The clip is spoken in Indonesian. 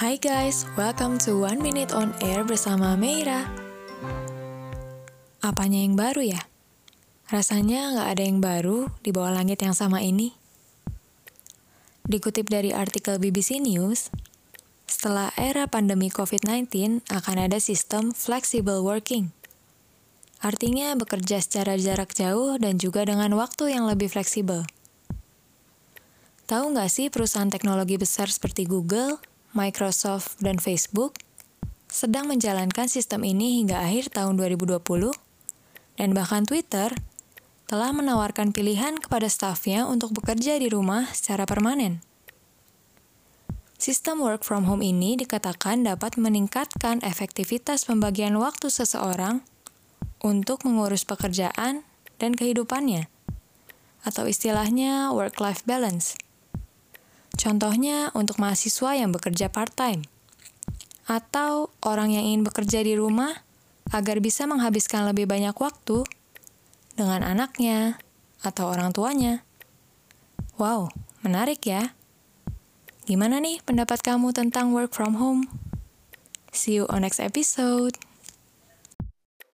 Hai guys, welcome to One Minute on Air bersama Meira. Apanya yang baru ya? Rasanya nggak ada yang baru di bawah langit yang sama ini. Dikutip dari artikel BBC News, setelah era pandemi COVID-19 akan ada sistem flexible working. Artinya bekerja secara jarak jauh dan juga dengan waktu yang lebih fleksibel. Tahu nggak sih perusahaan teknologi besar seperti Google, Microsoft, dan Facebook sedang menjalankan sistem ini hingga akhir tahun 2020, dan bahkan Twitter telah menawarkan pilihan kepada stafnya untuk bekerja di rumah secara permanen. Sistem work from home ini dikatakan dapat meningkatkan efektivitas pembagian waktu seseorang untuk mengurus pekerjaan dan kehidupannya, atau istilahnya work-life balance. Contohnya untuk mahasiswa yang bekerja part-time, atau orang yang ingin bekerja di rumah agar bisa menghabiskan lebih banyak waktu dengan anaknya atau orang tuanya. Wow, menarik ya. Gimana nih pendapat kamu tentang work from home? See you on next episode.